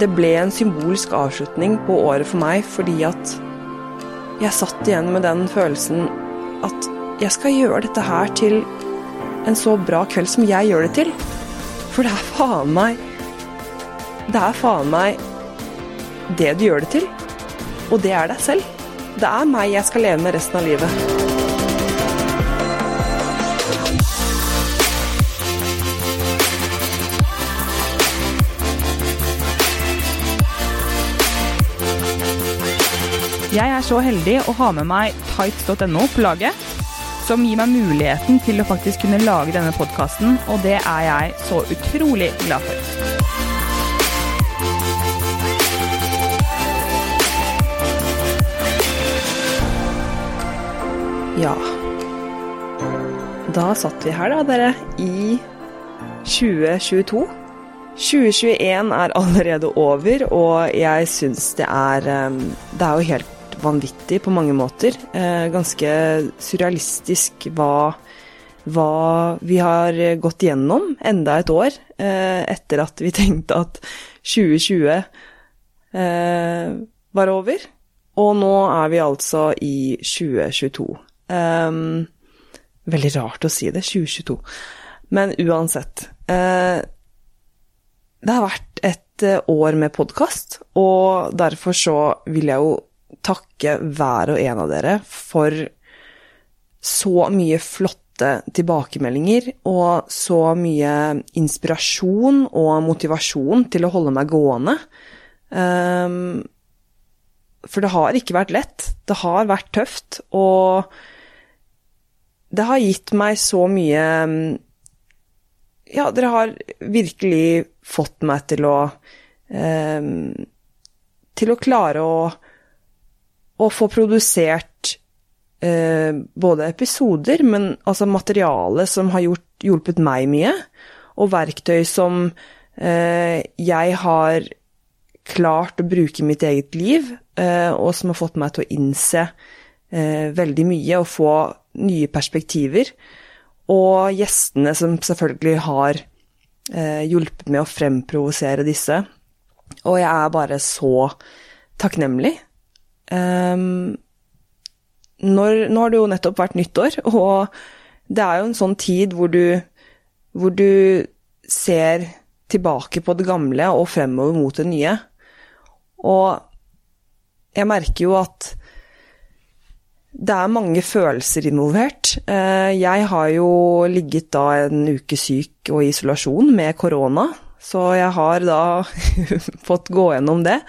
det ble en symbolsk avslutning på året for meg fordi at jeg satt igjen med den følelsen at jeg skal gjøre dette her til en så bra kveld som jeg gjør det til. For det er faen meg Det er faen meg det du gjør det til. Og det er deg selv. Det er meg jeg skal leve med resten av livet. Jeg er så heldig å ha med meg tights.no på laget, som gir meg muligheten til å faktisk kunne lage denne podkasten, og det er jeg så utrolig glad for. Ja. Da satt vi her, da, dere, i 2022. 2021 er allerede over, og jeg syns det er um, Det er jo helt vanvittig på mange måter. Eh, ganske surrealistisk hva, hva vi har gått gjennom enda et år eh, etter at vi tenkte at 2020 eh, var over. Og nå er vi altså i 2022. Um, veldig rart å si det, 2022. Men uansett. Uh, det har vært et år med podkast, og derfor så vil jeg jo takke hver og en av dere for så mye flotte tilbakemeldinger og så mye inspirasjon og motivasjon til å holde meg gående. Um, for det har ikke vært lett. Det har vært tøft, og det har gitt meg så mye Ja, dere har virkelig fått meg til å um, Til å klare å å få produsert eh, både episoder, men altså materiale som har gjort, hjulpet meg mye, og verktøy som eh, jeg har klart å bruke i mitt eget liv, eh, og som har fått meg til å innse eh, veldig mye og få nye perspektiver. Og gjestene som selvfølgelig har eh, hjulpet med å fremprovosere disse. Og jeg er bare så takknemlig Um, når, nå har det jo nettopp vært nyttår, og det er jo en sånn tid hvor du, hvor du ser tilbake på det gamle og fremover mot det nye. Og jeg merker jo at det er mange følelser involvert. Eh, jeg har jo ligget da en uke syk og i isolasjon med korona, så jeg har da fått gå gjennom det.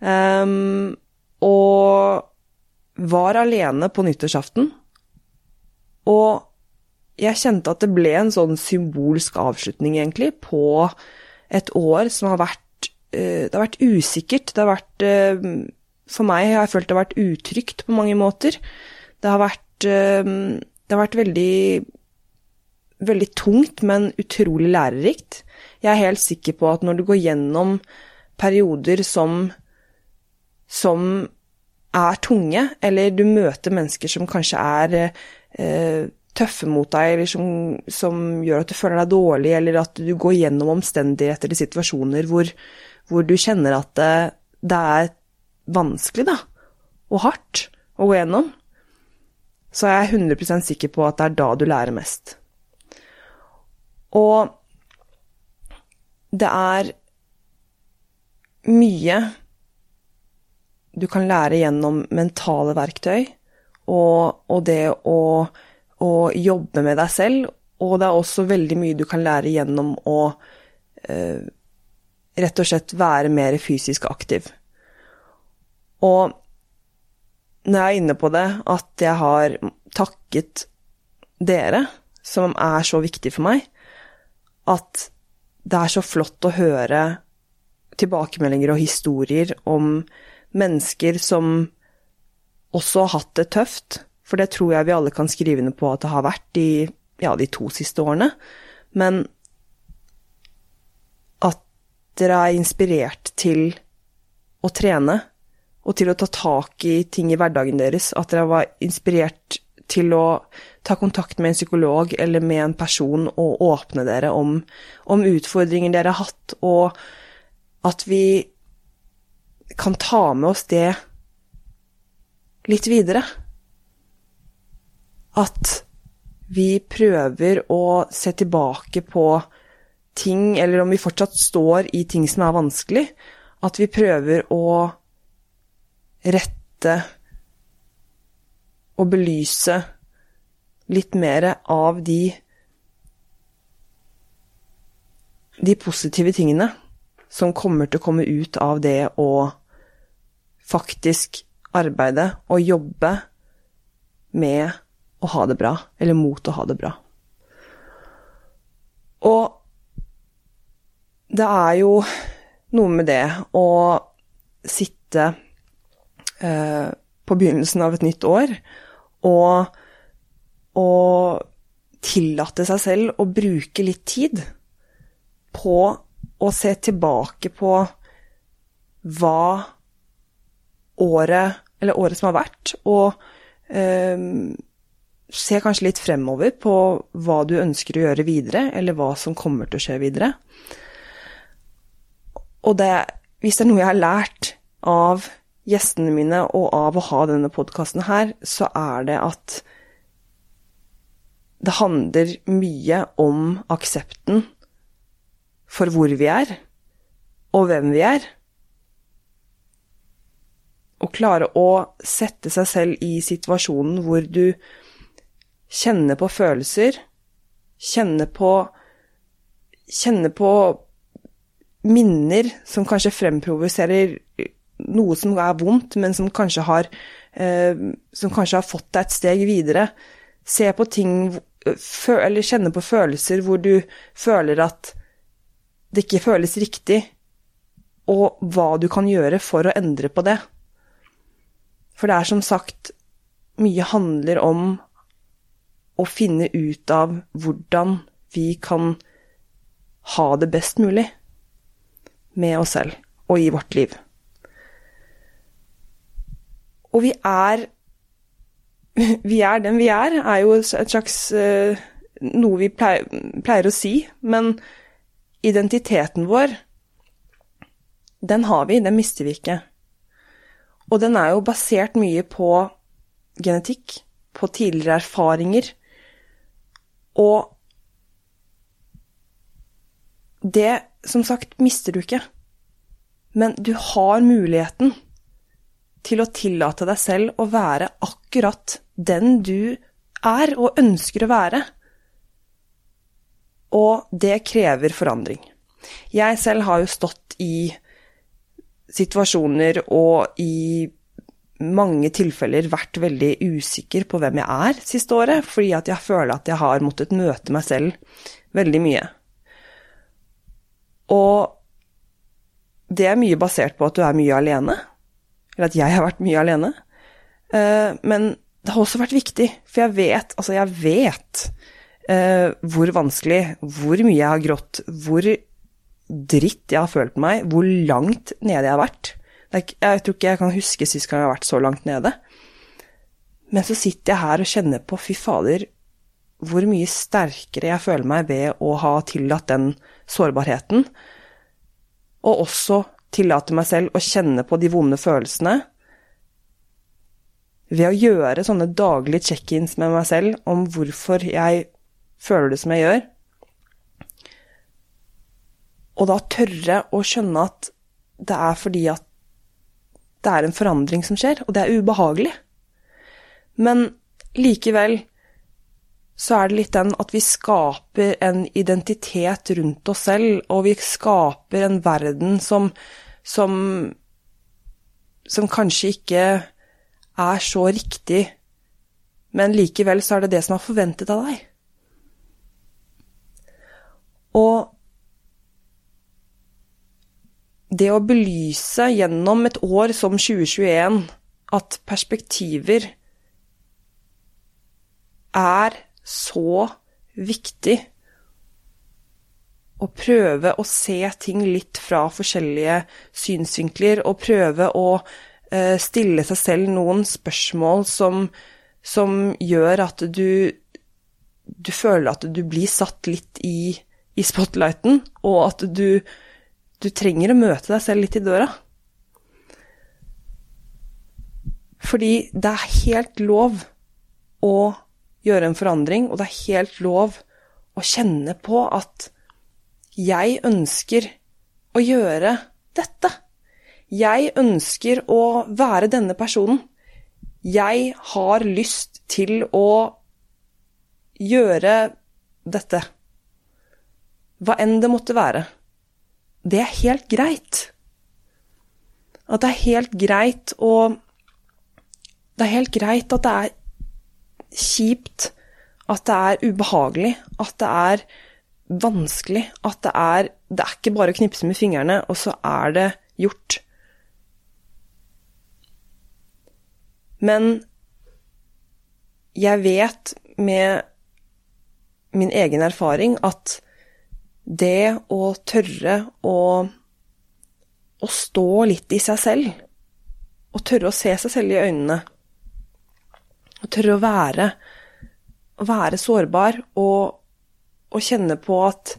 Um, og var alene på nyttårsaften. Og jeg kjente at det ble en sånn symbolsk avslutning, egentlig, på et år som har vært eh, Det har vært usikkert. Det har vært eh, For meg har jeg følt det har vært utrygt på mange måter. Det har vært eh, Det har vært veldig Veldig tungt, men utrolig lærerikt. Jeg er helt sikker på at når du går gjennom perioder som som er tunge, eller du møter mennesker som kanskje er eh, tøffe mot deg, eller som, som, gjør at du føler deg dårlig, eller at du går gjennom omstendigheter eller situasjoner hvor, hvor du kjenner at det, det, er vanskelig, da, og hardt å gå gjennom, så er jeg 100% sikker på at det er da du lærer mest. Og det er mye du kan lære gjennom mentale verktøy og, og det å, å, jobbe med deg selv. Og det er også veldig mye du kan lære gjennom å eh, rett og slett være mer fysisk aktiv. Og når jeg er inne på det, at jeg har takket dere, som er så viktig for meg, at det er så flott å høre tilbakemeldinger og historier om mennesker som også har hatt det tøft, for det tror jeg vi alle kan skrive under på at det har vært i ja, de to siste årene. Men at dere er inspirert til å trene og til å ta tak i ting i hverdagen deres. At dere var inspirert til å ta kontakt med en psykolog eller med en person og åpne dere om, om utfordringer dere har hatt, og at vi kan ta med oss det litt videre. At vi prøver å se tilbake på ting, eller om vi fortsatt står i ting som er vanskelig, at vi prøver å rette og belyse litt mer av de de positive tingene som kommer til å komme ut av det å faktisk arbeide og jobbe med å ha det bra, eller mot å ha det bra. Og det er jo noe med det å sitte eh, på begynnelsen av et nytt år og, og tillate seg selv å bruke litt tid på å se tilbake på hva året, eller året som har vært, og eh, se kanskje litt fremover på hva du ønsker å gjøre videre, eller hva som kommer til å skje videre. Og det, hvis det er noe jeg har lært av gjestene mine og av å ha denne podkasten her, så er det at det handler mye om aksepten for hvor vi er, og hvem vi er. Klare å sette seg selv i situasjonen hvor du kjenner på følelser, kjenner på Kjenner på minner som kanskje fremprovoserer noe som er vondt, men som kanskje har, eh, som kanskje har fått deg et steg videre. Se på ting Eller kjenne på følelser hvor du føler at det ikke føles riktig, og hva du kan gjøre for å endre på det. For det er som sagt Mye handler om å finne ut av hvordan vi kan ha det best mulig med oss selv og i vårt liv. Og vi er Vi er den vi er, er jo et slags uh, Noe vi pleier, pleier å si, men identiteten vår, den har vi, den mister vi ikke. Og den er jo basert mye på genetikk, på tidligere erfaringer, og det, som sagt, mister du ikke. Men du har muligheten til å tillate deg selv å være akkurat den du er og ønsker å være. Og det krever forandring. Jeg selv har jo stått i situasjoner og i mange tilfeller vært veldig usikker på hvem jeg er siste året, fordi at jeg føler at jeg har måttet møte meg selv veldig mye. Og det er mye basert på at du er mye alene, eller at jeg har vært mye alene. Eh, men det har også vært viktig, for jeg vet, altså jeg vet eh, hvor vanskelig, hvor mye jeg har grått, hvor dritt jeg har følt meg, hvor langt nede jeg har vært. Jeg tror ikke jeg kan huske sist gang jeg har vært så langt nede. Men så sitter jeg her og kjenner på, fy fader, hvor mye sterkere jeg føler meg ved å ha tillatt den sårbarheten. Og også tillate meg selv å kjenne på de vonde følelsene. Ved å gjøre sånne daglige check-ins med meg selv om hvorfor jeg føler det som jeg gjør. Og da tørre å skjønne at det er fordi at det er en forandring som skjer, og det er ubehagelig. Men likevel så er det litt den at vi skaper en identitet rundt oss selv, og vi skaper en verden som, som, som kanskje ikke er så riktig, men likevel så er det det som er forventet av deg. Og det å belyse gjennom et år som 2021 at perspektiver er så viktig å prøve å se ting litt fra forskjellige synsvinkler, og prøve å uh, stille seg selv noen spørsmål som, som gjør at du, du føler at du blir satt litt i, i spotlighten, og at du du trenger å møte deg selv litt i døra. Fordi det er helt lov å gjøre en forandring, og det er helt lov å kjenne på at jeg ønsker å gjøre dette. Jeg ønsker å være denne personen. Jeg har lyst til å gjøre dette. Hva enn det måtte være. Det er helt greit. At det er helt greit å Det er helt greit at det er kjipt, at det er ubehagelig, at det er vanskelig, at det er Det er ikke bare å knipse med fingrene, og så er det gjort. Men jeg vet med min egen erfaring at det å tørre å, å stå litt i seg selv, og tørre å se seg selv i øynene, og tørre å være, være sårbar og, og kjenne på at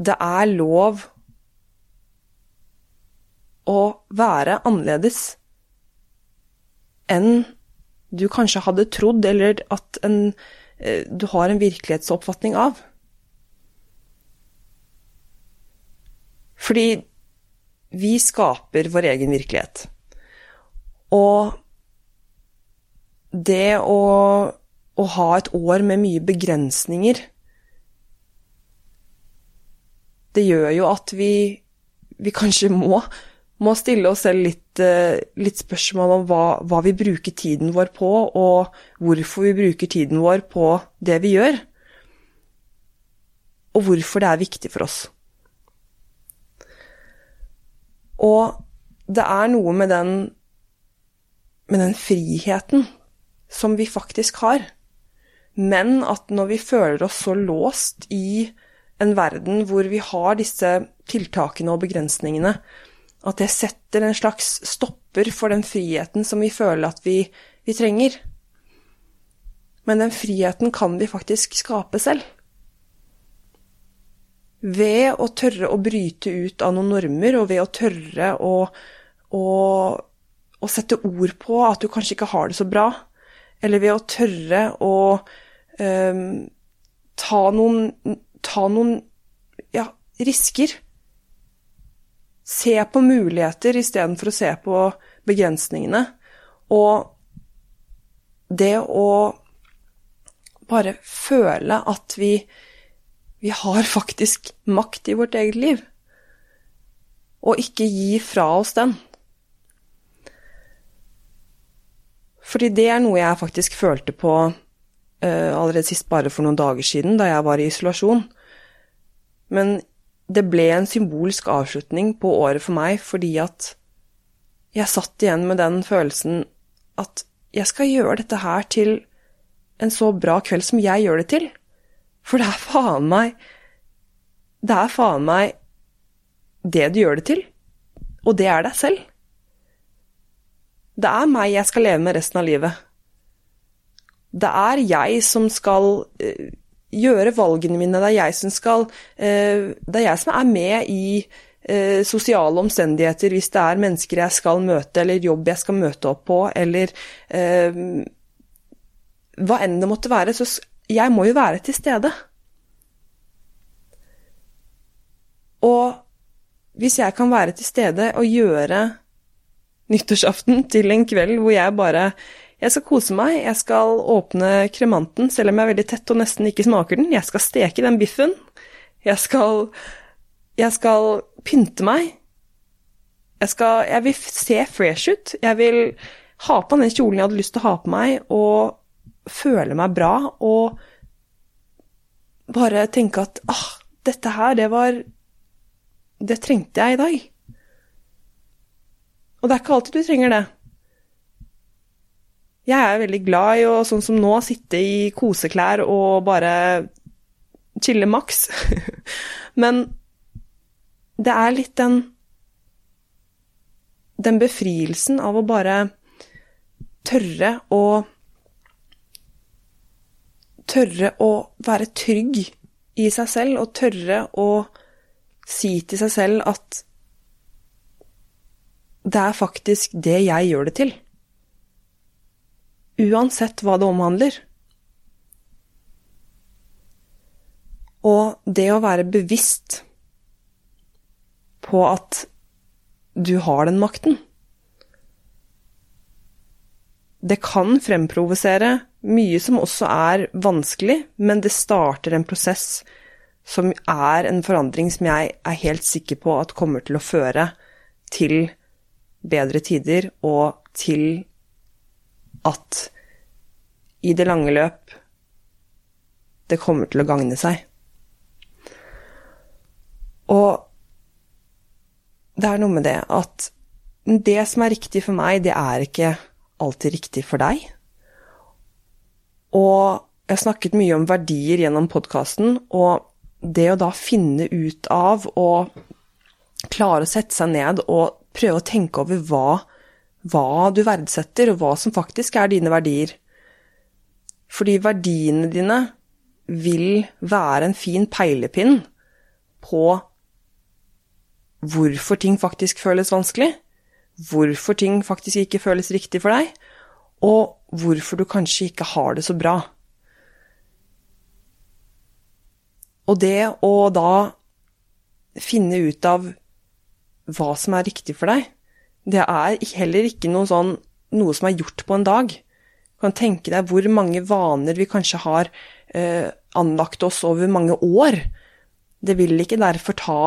det er lov å være annerledes enn du kanskje hadde trodd, eller at en, du har en virkelighetsoppfatning av. Fordi vi skaper vår egen virkelighet. Og det å, å ha et år med mye begrensninger Det gjør jo at vi, vi kanskje må må stille oss selv litt, eh, litt spørsmål om hva, hva, vi bruker tiden vår på, og hvorfor vi bruker tiden vår på det vi gjør. Og hvorfor det er viktig for oss. Og det er noe med den, med den friheten som vi faktisk har. Men at når vi føler oss så låst i en verden hvor vi har disse tiltakene og begrensningene, at det setter en slags stopper for den friheten som vi føler at vi, vi trenger. Men den friheten kan vi faktisk skape selv. Ved å tørre å bryte ut av noen normer, og ved å tørre å, å, å sette ord på at du kanskje ikke har det så bra, eller ved å tørre å um, ta noen, ta noen ja, risker Se på muligheter istedenfor å se på begrensningene. Og det å bare føle at vi, vi har faktisk makt i vårt eget liv. Og ikke gi fra oss den. Fordi det er noe jeg faktisk følte på uh, allerede sist, bare for noen dager siden, da jeg var i isolasjon. Men det ble en symbolsk avslutning på året for meg fordi at jeg satt igjen med den følelsen at jeg skal gjøre dette her til en så bra kveld som jeg gjør det til. For det er faen meg Det er faen meg det du gjør det til. Og det er deg selv. Det er meg jeg skal leve med resten av livet. Det er jeg som skal eh, gjøre valgene mine. Det er jeg som skal eh, Det er jeg som er med i eh, sosiale omstendigheter hvis det er mennesker jeg skal møte, eller jobb jeg skal møte opp på, eller eh, hva enn det måtte være. Så jeg må jo være til stede. Og hvis jeg kan være til stede og gjøre nyttårsaften til en kveld hvor jeg bare jeg skal kose meg, jeg skal åpne kremanten, selv om jeg er veldig tett og nesten ikke smaker den. Jeg skal steke den biffen. Jeg skal Jeg skal pynte meg. Jeg skal Jeg vil se fresh ut. Jeg vil ha på den kjolen jeg hadde lyst til å ha på meg, og føle meg bra, og bare tenke at ah, dette her, det var Det trengte jeg i dag. Og det er ikke alltid du trenger det. Jeg er veldig glad i å, sånn som nå, sitte i koseklær og bare chille maks. Men det er litt den Den befrielsen av å bare tørre å Tørre å være trygg i seg selv, og tørre å si til seg selv at det er faktisk det jeg gjør det til. Uansett hva det omhandler. Og det å være bevisst på at du har den makten Det kan fremprovosere mye som også er vanskelig, men det starter en prosess som er en forandring som jeg er helt sikker på at kommer til å føre til bedre tider, og til at i det lange løp det kommer til å gagne seg. Og det er noe med det at det som er riktig for meg, det er ikke alltid riktig for deg. Og jeg har snakket mye om verdier gjennom podkasten, og det å da finne ut av og klare å sette seg ned og prøve å tenke over hva, hva du verdsetter, og hva som faktisk er dine verdier. Fordi verdiene dine vil være en fin peilepinn på hvorfor ting faktisk føles vanskelig, hvorfor ting faktisk ikke føles riktig for deg, og hvorfor du kanskje ikke har det så bra. Og det å da finne ut av hva som er riktig for deg, det er heller ikke noe sånn noe som er gjort på en dag. Du kan tenke deg hvor mange vaner vi kanskje har eh, anlagt oss over mange år. Det vil ikke derfor ta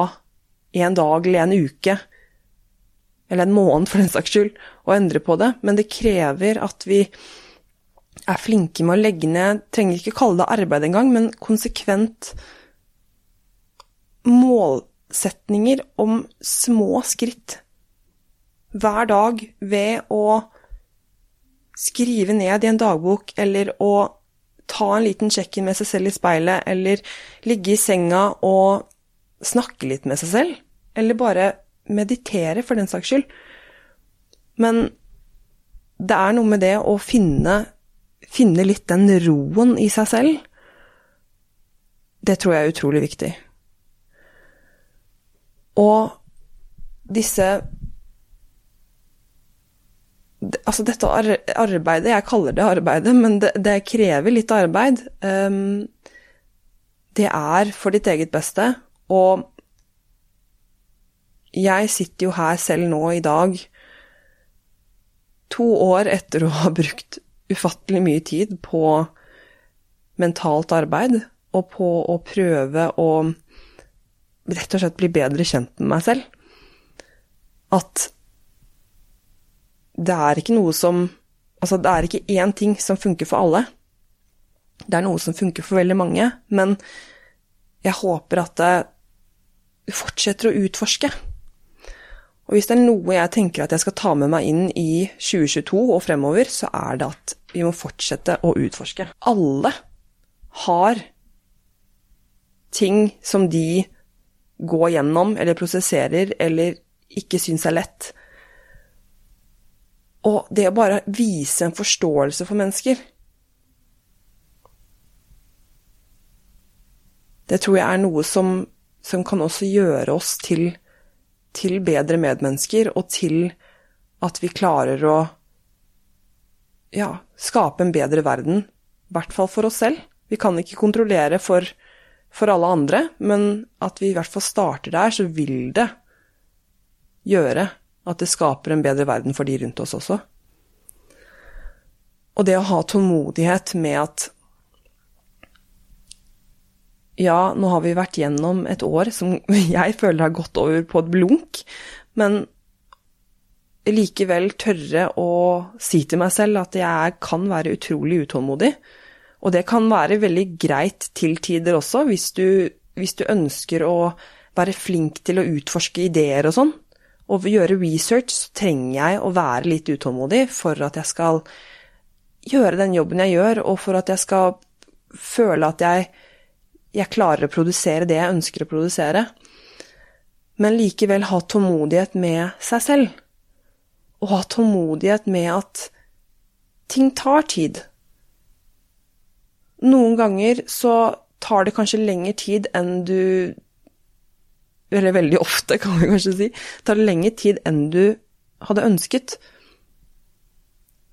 en dag eller en uke, eller en måned for den saks skyld, å endre på det, men det krever at vi er flinke med å legge ned Trenger ikke kalle det arbeid engang, men konsekvent målsetninger om små skritt hver dag ved å skrive ned i en dagbok, eller å ta en liten sjekk-in med seg selv i speilet, eller ligge i senga og snakke litt med seg selv, eller bare meditere, for den saks skyld. Men det er noe med det å finne, finne litt den roen i seg selv. Det tror jeg er utrolig viktig. Og disse Altså, dette arbeidet Jeg kaller det arbeidet, men det, det krever litt arbeid. Um, det er for ditt eget beste, og jeg sitter jo her selv nå i dag, to år etter å ha brukt ufattelig mye tid på mentalt arbeid, og på å prøve å rett og slett bli bedre kjent med meg selv. At det er ikke noe som Altså, det er ikke én ting som funker for alle. Det er noe som funker for veldig mange, men jeg håper at du fortsetter å utforske. Og hvis det er noe jeg tenker at jeg skal ta med meg inn i 2022 og fremover, så er det at vi må fortsette å utforske. Alle har ting som de går gjennom eller prosesserer eller ikke syns er lett. Og det å bare vise en forståelse for mennesker Det tror jeg er noe som, som kan også gjøre oss til til bedre medmennesker, og til at vi klarer å ja, skape en bedre verden. I hvert fall for oss selv. Vi kan ikke kontrollere for, for alle andre, men at vi i hvert fall starter der, så vil det gjøre at det skaper en bedre verden for de rundt oss også. Og det å ha tålmodighet med at ja, nå har vi vært gjennom et år som jeg føler har gått over på et blunk, men likevel tørre å si til meg selv at jeg kan være utrolig utålmodig. Og det kan være veldig greit til tider også, hvis du, hvis du ønsker å være flink til å utforske ideer og sånn. Og gjøre research, så trenger jeg å være litt utålmodig for at jeg skal gjøre den jobben jeg gjør, og for at jeg skal føle at jeg jeg klarer å produsere det jeg ønsker å produsere, men likevel ha tålmodighet med seg selv. Og ha tålmodighet med at ting tar tid. Noen ganger så tar det kanskje lengre tid enn du eller veldig ofte, kan vi kanskje si, tar lengre tid enn du hadde ønsket.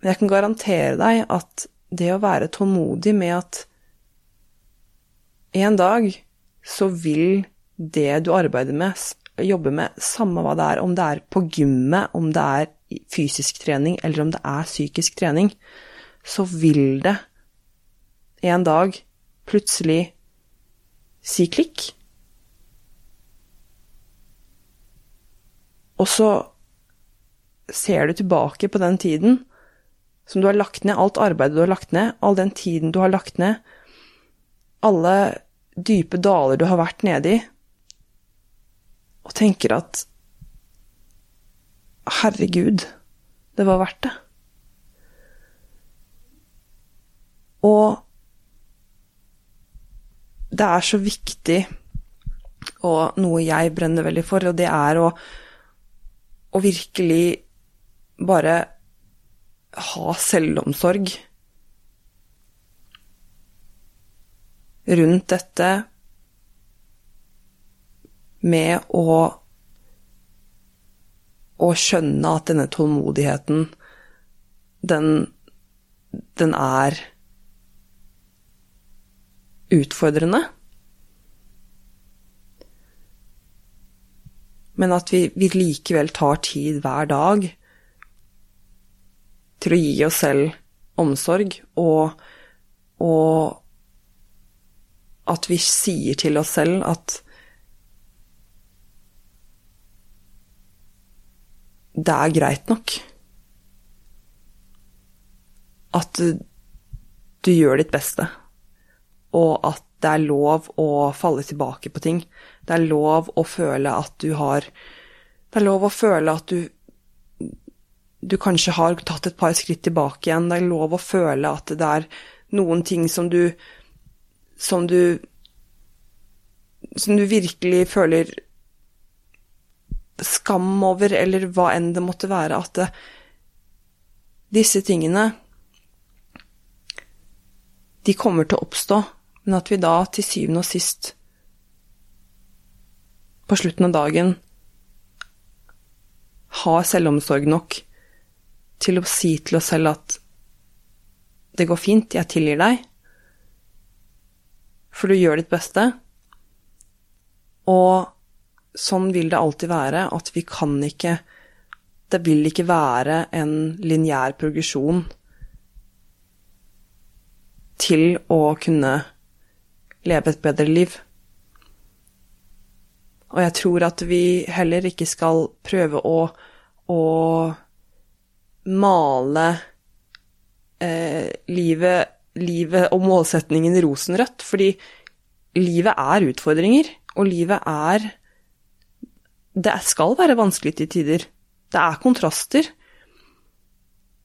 Men jeg kan garantere deg at det å være tålmodig med at en dag så vil det du arbeider med, jobber med, samme hva det er, om det er på gymmet, om det er fysisk trening, eller om det er psykisk trening, så vil det en dag plutselig si klikk. Og så ser du tilbake på den tiden som du har lagt ned, alt arbeidet du har lagt ned, all den tiden du har lagt ned, alle dype daler du har vært nede i, og tenker at herregud, det var verdt det. Og det er så viktig, og noe jeg brenner veldig for, og det er å, å virkelig bare ha selvomsorg rundt dette med å å skjønne at denne tålmodigheten, den, den er utfordrende. Men at vi, vi, likevel tar tid hver dag til å gi oss selv omsorg, og, og at vi sier til oss selv at det er greit nok. At du, gjør ditt beste, og at det er lov å falle tilbake på ting. Det er lov å føle at du har Det er lov å føle at du du kanskje har tatt et par skritt tilbake igjen. Det er lov å føle at det er noen ting som du som du som du virkelig føler skam over, eller hva enn det måtte være, at det, disse tingene De kommer til å oppstå, men at vi da til syvende og sist, på slutten av dagen, har selvomsorg nok til å si til oss selv at det går fint, jeg tilgir deg, for du gjør ditt beste, og sånn vil det alltid være, at vi kan ikke Det vil ikke være en lineær progresjon til å kunne leve et bedre liv. Og jeg tror at vi heller ikke skal prøve å, å male eh, livet, livet og målsetningen rosenrødt, fordi livet er utfordringer, og livet er det skal være vanskelig til tider. Det er kontraster.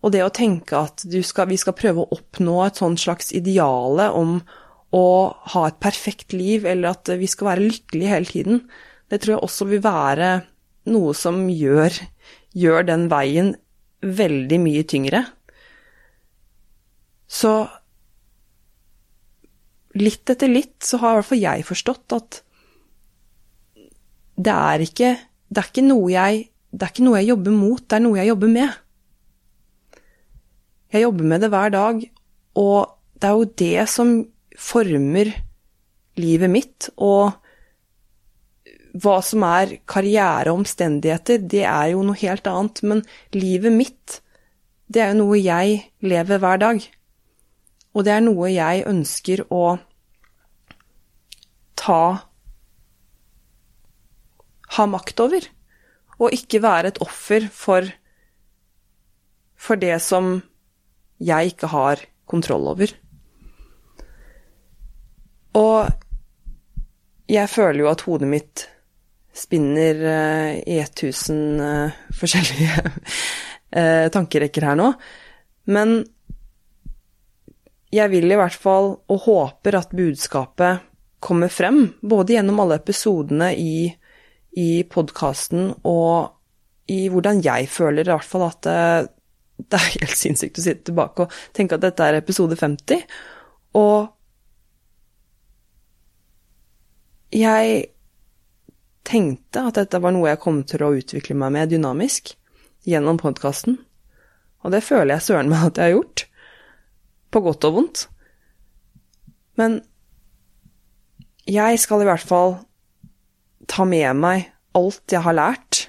Og det å tenke at skal, vi skal prøve å oppnå et sånt slags ideale om å ha et perfekt liv, eller at vi skal være lykkelige hele tiden, det tror jeg også vil være noe som gjør, gjør den veien veldig mye tyngre. Så litt etter litt så har i hvert fall jeg forstått at det er ikke Det er jeg det er ikke noe jeg jobber mot, det er noe jeg jobber med. Jeg jobber med det hver dag, og det er jo det som former livet mitt. Og hva som er karriere og omstendigheter, det er jo noe helt annet. Men livet mitt, det er jo noe jeg lever hver dag. Og det er noe jeg ønsker å ta ha makt over, og ikke være et offer for, for det som jeg ikke har kontroll over. Og jeg føler jo at hodet mitt spinner uh, i 1000 uh, forskjellige uh, tankerekker her nå. Men jeg vil i hvert fall, og håper at budskapet kommer frem, både gjennom alle episodene i i podkasten og i hvordan jeg føler i hvert fall at det, det er helt sinnssykt å sitte tilbake og tenke at dette er episode 50. Og jeg tenkte at dette var noe jeg kom til å utvikle meg med dynamisk gjennom podkasten. Og det føler jeg søren meg at jeg har gjort. På godt og vondt. Men jeg skal i hvert fall ta med meg alt jeg har lært.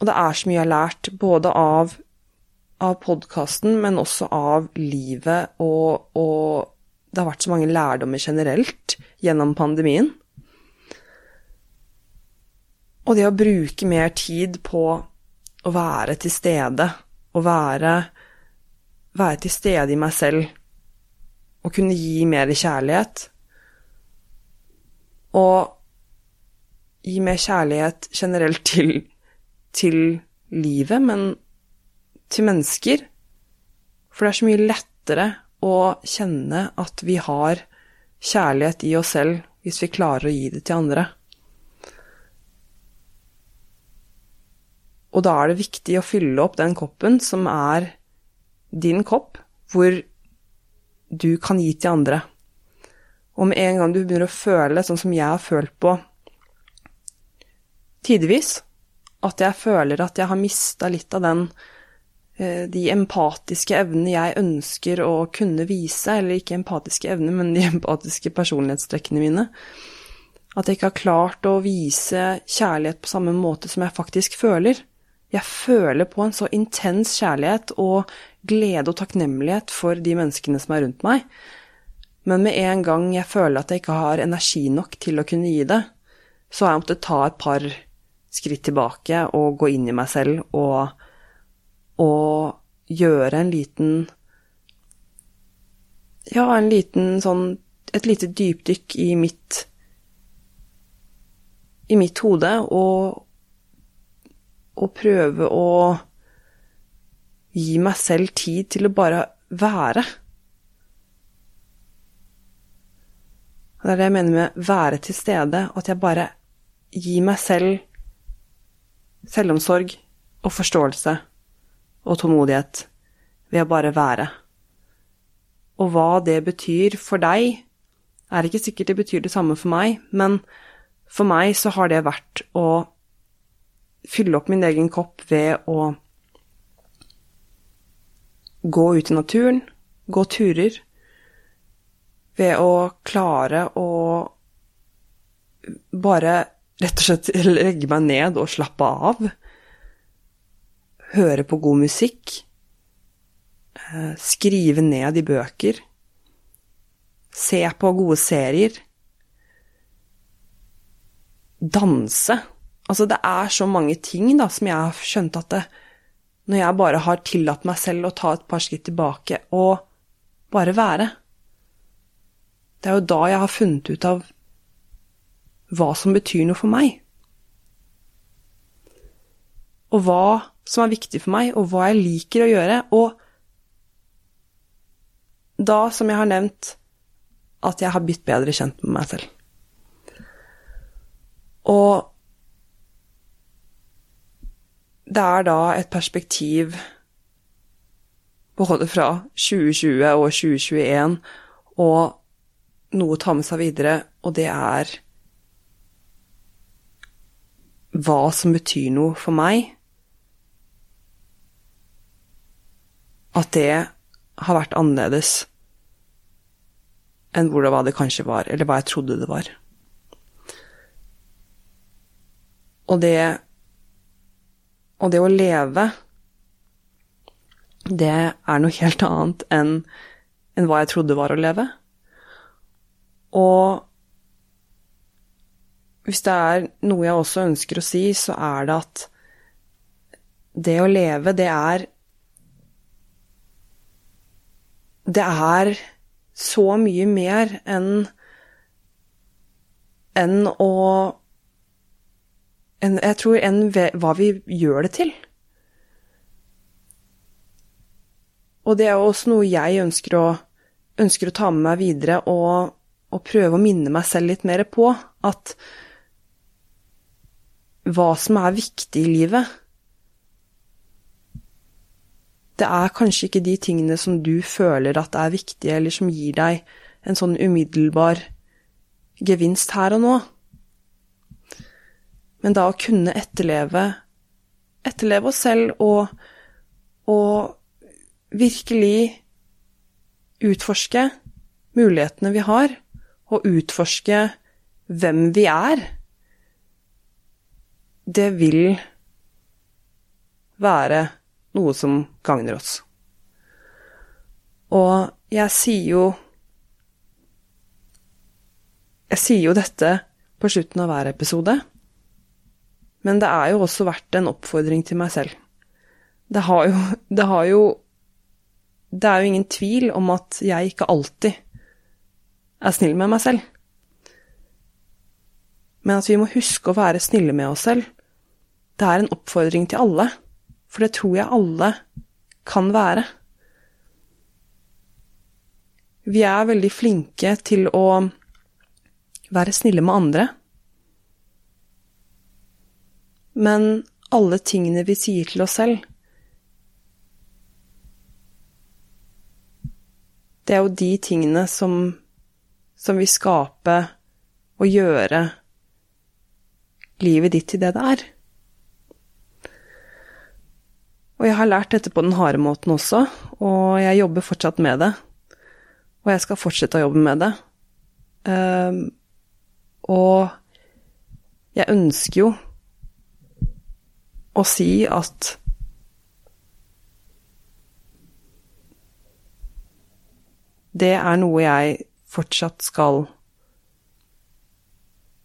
Og det er så mye jeg har lært, både av, av podkasten, men også av livet, og, og det har vært så mange lærdommer generelt gjennom pandemien. Og det å bruke mer tid på å være til stede, å være, være til stede i meg selv, å kunne gi mer kjærlighet, og gi mer kjærlighet generelt til, til livet, men til mennesker. For det er så mye lettere å kjenne at vi har kjærlighet i oss selv hvis vi klarer å gi det til andre. Og da er det viktig å fylle opp den koppen som er din kopp, hvor du kan gi til andre. Og med en gang du begynner å føle sånn som jeg har følt på tidvis, at jeg føler at jeg har mista litt av den eh, de empatiske evnene jeg ønsker å kunne vise, eller ikke empatiske evner, men de empatiske personlighetstrekkene mine. At jeg ikke har klart å vise kjærlighet på samme måte som jeg faktisk føler. Jeg føler på en så intens kjærlighet og glede og takknemlighet for de menneskene som er rundt meg. Men med en gang jeg føler at jeg ikke har energi nok til å kunne gi det, så har jeg måttet ta et par skritt tilbake og gå inn i meg selv og, og gjøre en liten Ja, en liten sånn Et lite dypdykk i mitt i mitt hode og å prøve å gi meg selv tid til å bare være. Det er det jeg mener med være til stede, at jeg bare gir meg selv selvomsorg og forståelse og tålmodighet ved å bare være. Og hva det betyr for deg, er ikke sikkert det betyr det samme for meg, men for meg så har det vært å fylle opp min egen kopp ved å gå ut i naturen, gå turer, ved å klare å bare rett og slett legge meg ned og slappe av, høre på god musikk, eh, skrive ned i bøker, se på gode serier, danse Altså, det er så mange ting da, som jeg har skjønt at det, når jeg bare har tillatt meg selv å ta et par skritt tilbake og bare være Det er jo da jeg har funnet ut av hva som betyr noe for meg. Og hva som er viktig for meg, og hva jeg liker å gjøre. Og da, som jeg har nevnt, at jeg har blitt bedre kjent med meg selv. Og det er da et perspektiv både fra 2020 og 2021 og noe å ta med seg videre, og det er hva som betyr noe for meg. At det har vært annerledes enn hvordan det det kanskje var, eller hva jeg trodde det var. Og det og det å leve, det er noe helt annet enn, enn hva jeg trodde var å leve. Og hvis det er noe jeg også ønsker å si, så er det at det å leve, det er Det er så mye mer enn enn å enn, jeg tror, enn hva vi gjør det til. Og det er også noe jeg ønsker å, ønsker å ta med meg videre, og, og, prøve å minne meg selv litt mer på at hva som er viktig i livet Det er kanskje ikke de tingene som du føler at er viktige, eller som gir deg en sånn umiddelbar gevinst her og nå. Men da å kunne etterleve, etterleve oss selv og, og virkelig utforske mulighetene vi har, og utforske hvem vi er, det vil være noe som gagner oss. Og jeg sier jo Jeg sier jo dette på slutten av hver episode, men det er jo også vært en oppfordring til meg selv. Det har jo Det, har jo, det er jo ingen tvil om at jeg ikke alltid er snill med meg selv. Men at vi må huske å være snille med oss selv, det er en oppfordring til alle. For det tror jeg alle kan være. Vi er veldig flinke til å være snille med andre. Men alle tingene vi sier til oss selv Det er jo de tingene som, som vil skape og gjøre livet ditt til det det er. Og jeg har lært dette på den harde måten også, og jeg jobber fortsatt med det. Og jeg skal fortsette å jobbe med det. Um, og jeg ønsker jo å si at det er noe jeg fortsatt skal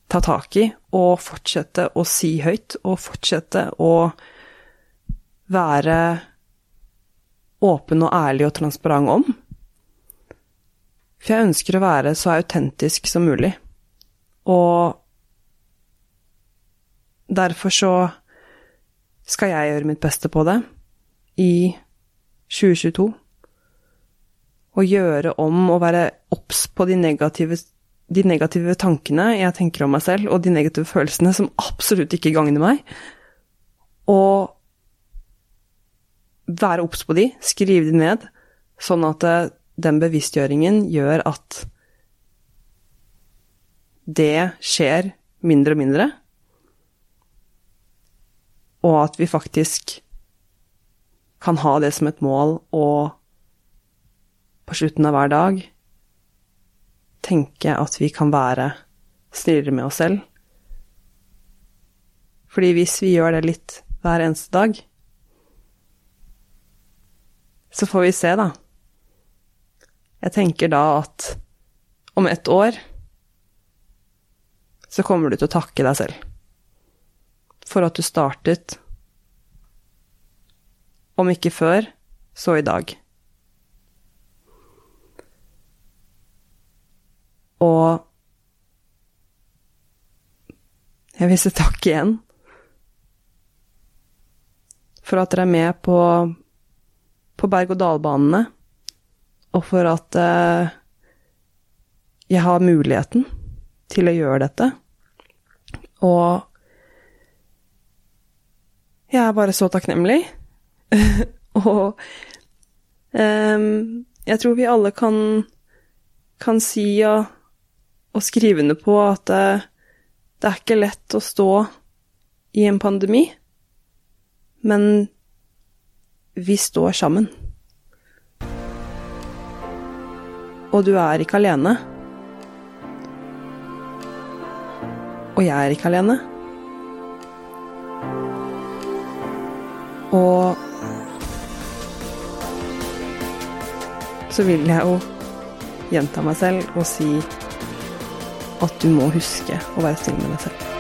ta tak i, og fortsette å si høyt, og fortsette å være åpen og ærlig og transparent om. For jeg ønsker å være så autentisk som mulig. Og derfor så skal jeg gjøre mitt beste på det i 2022 å gjøre om og være obs på de negative, de negative, tankene jeg tenker om meg selv, og de negative følelsene som absolutt ikke gagner meg. Og være obs på de, skrive de ned, sånn at eh, den bevisstgjøringen gjør at det skjer mindre og mindre, og at vi faktisk kan ha det som et mål og på slutten av hver dag tenke at vi kan være snillere med oss selv. Fordi hvis vi gjør det litt hver eneste dag, så får vi se, da. Jeg tenker da at om ett år så kommer du til å takke deg selv for at du startet, om ikke før, så i dag. Og jeg vil si takk igjen for at dere er med på, på berg-og-dal-banene, og for at eh, jeg har muligheten til å gjøre dette. Og jeg er bare så takknemlig. og um, jeg tror vi alle kan, kan si og og skrive under på at det, det er ikke lett å stå i en pandemi, men vi står sammen. Og du er ikke alene. Og jeg er ikke alene. Og så vil jeg jo gjenta meg selv og si at du må huske å være snill med deg selv.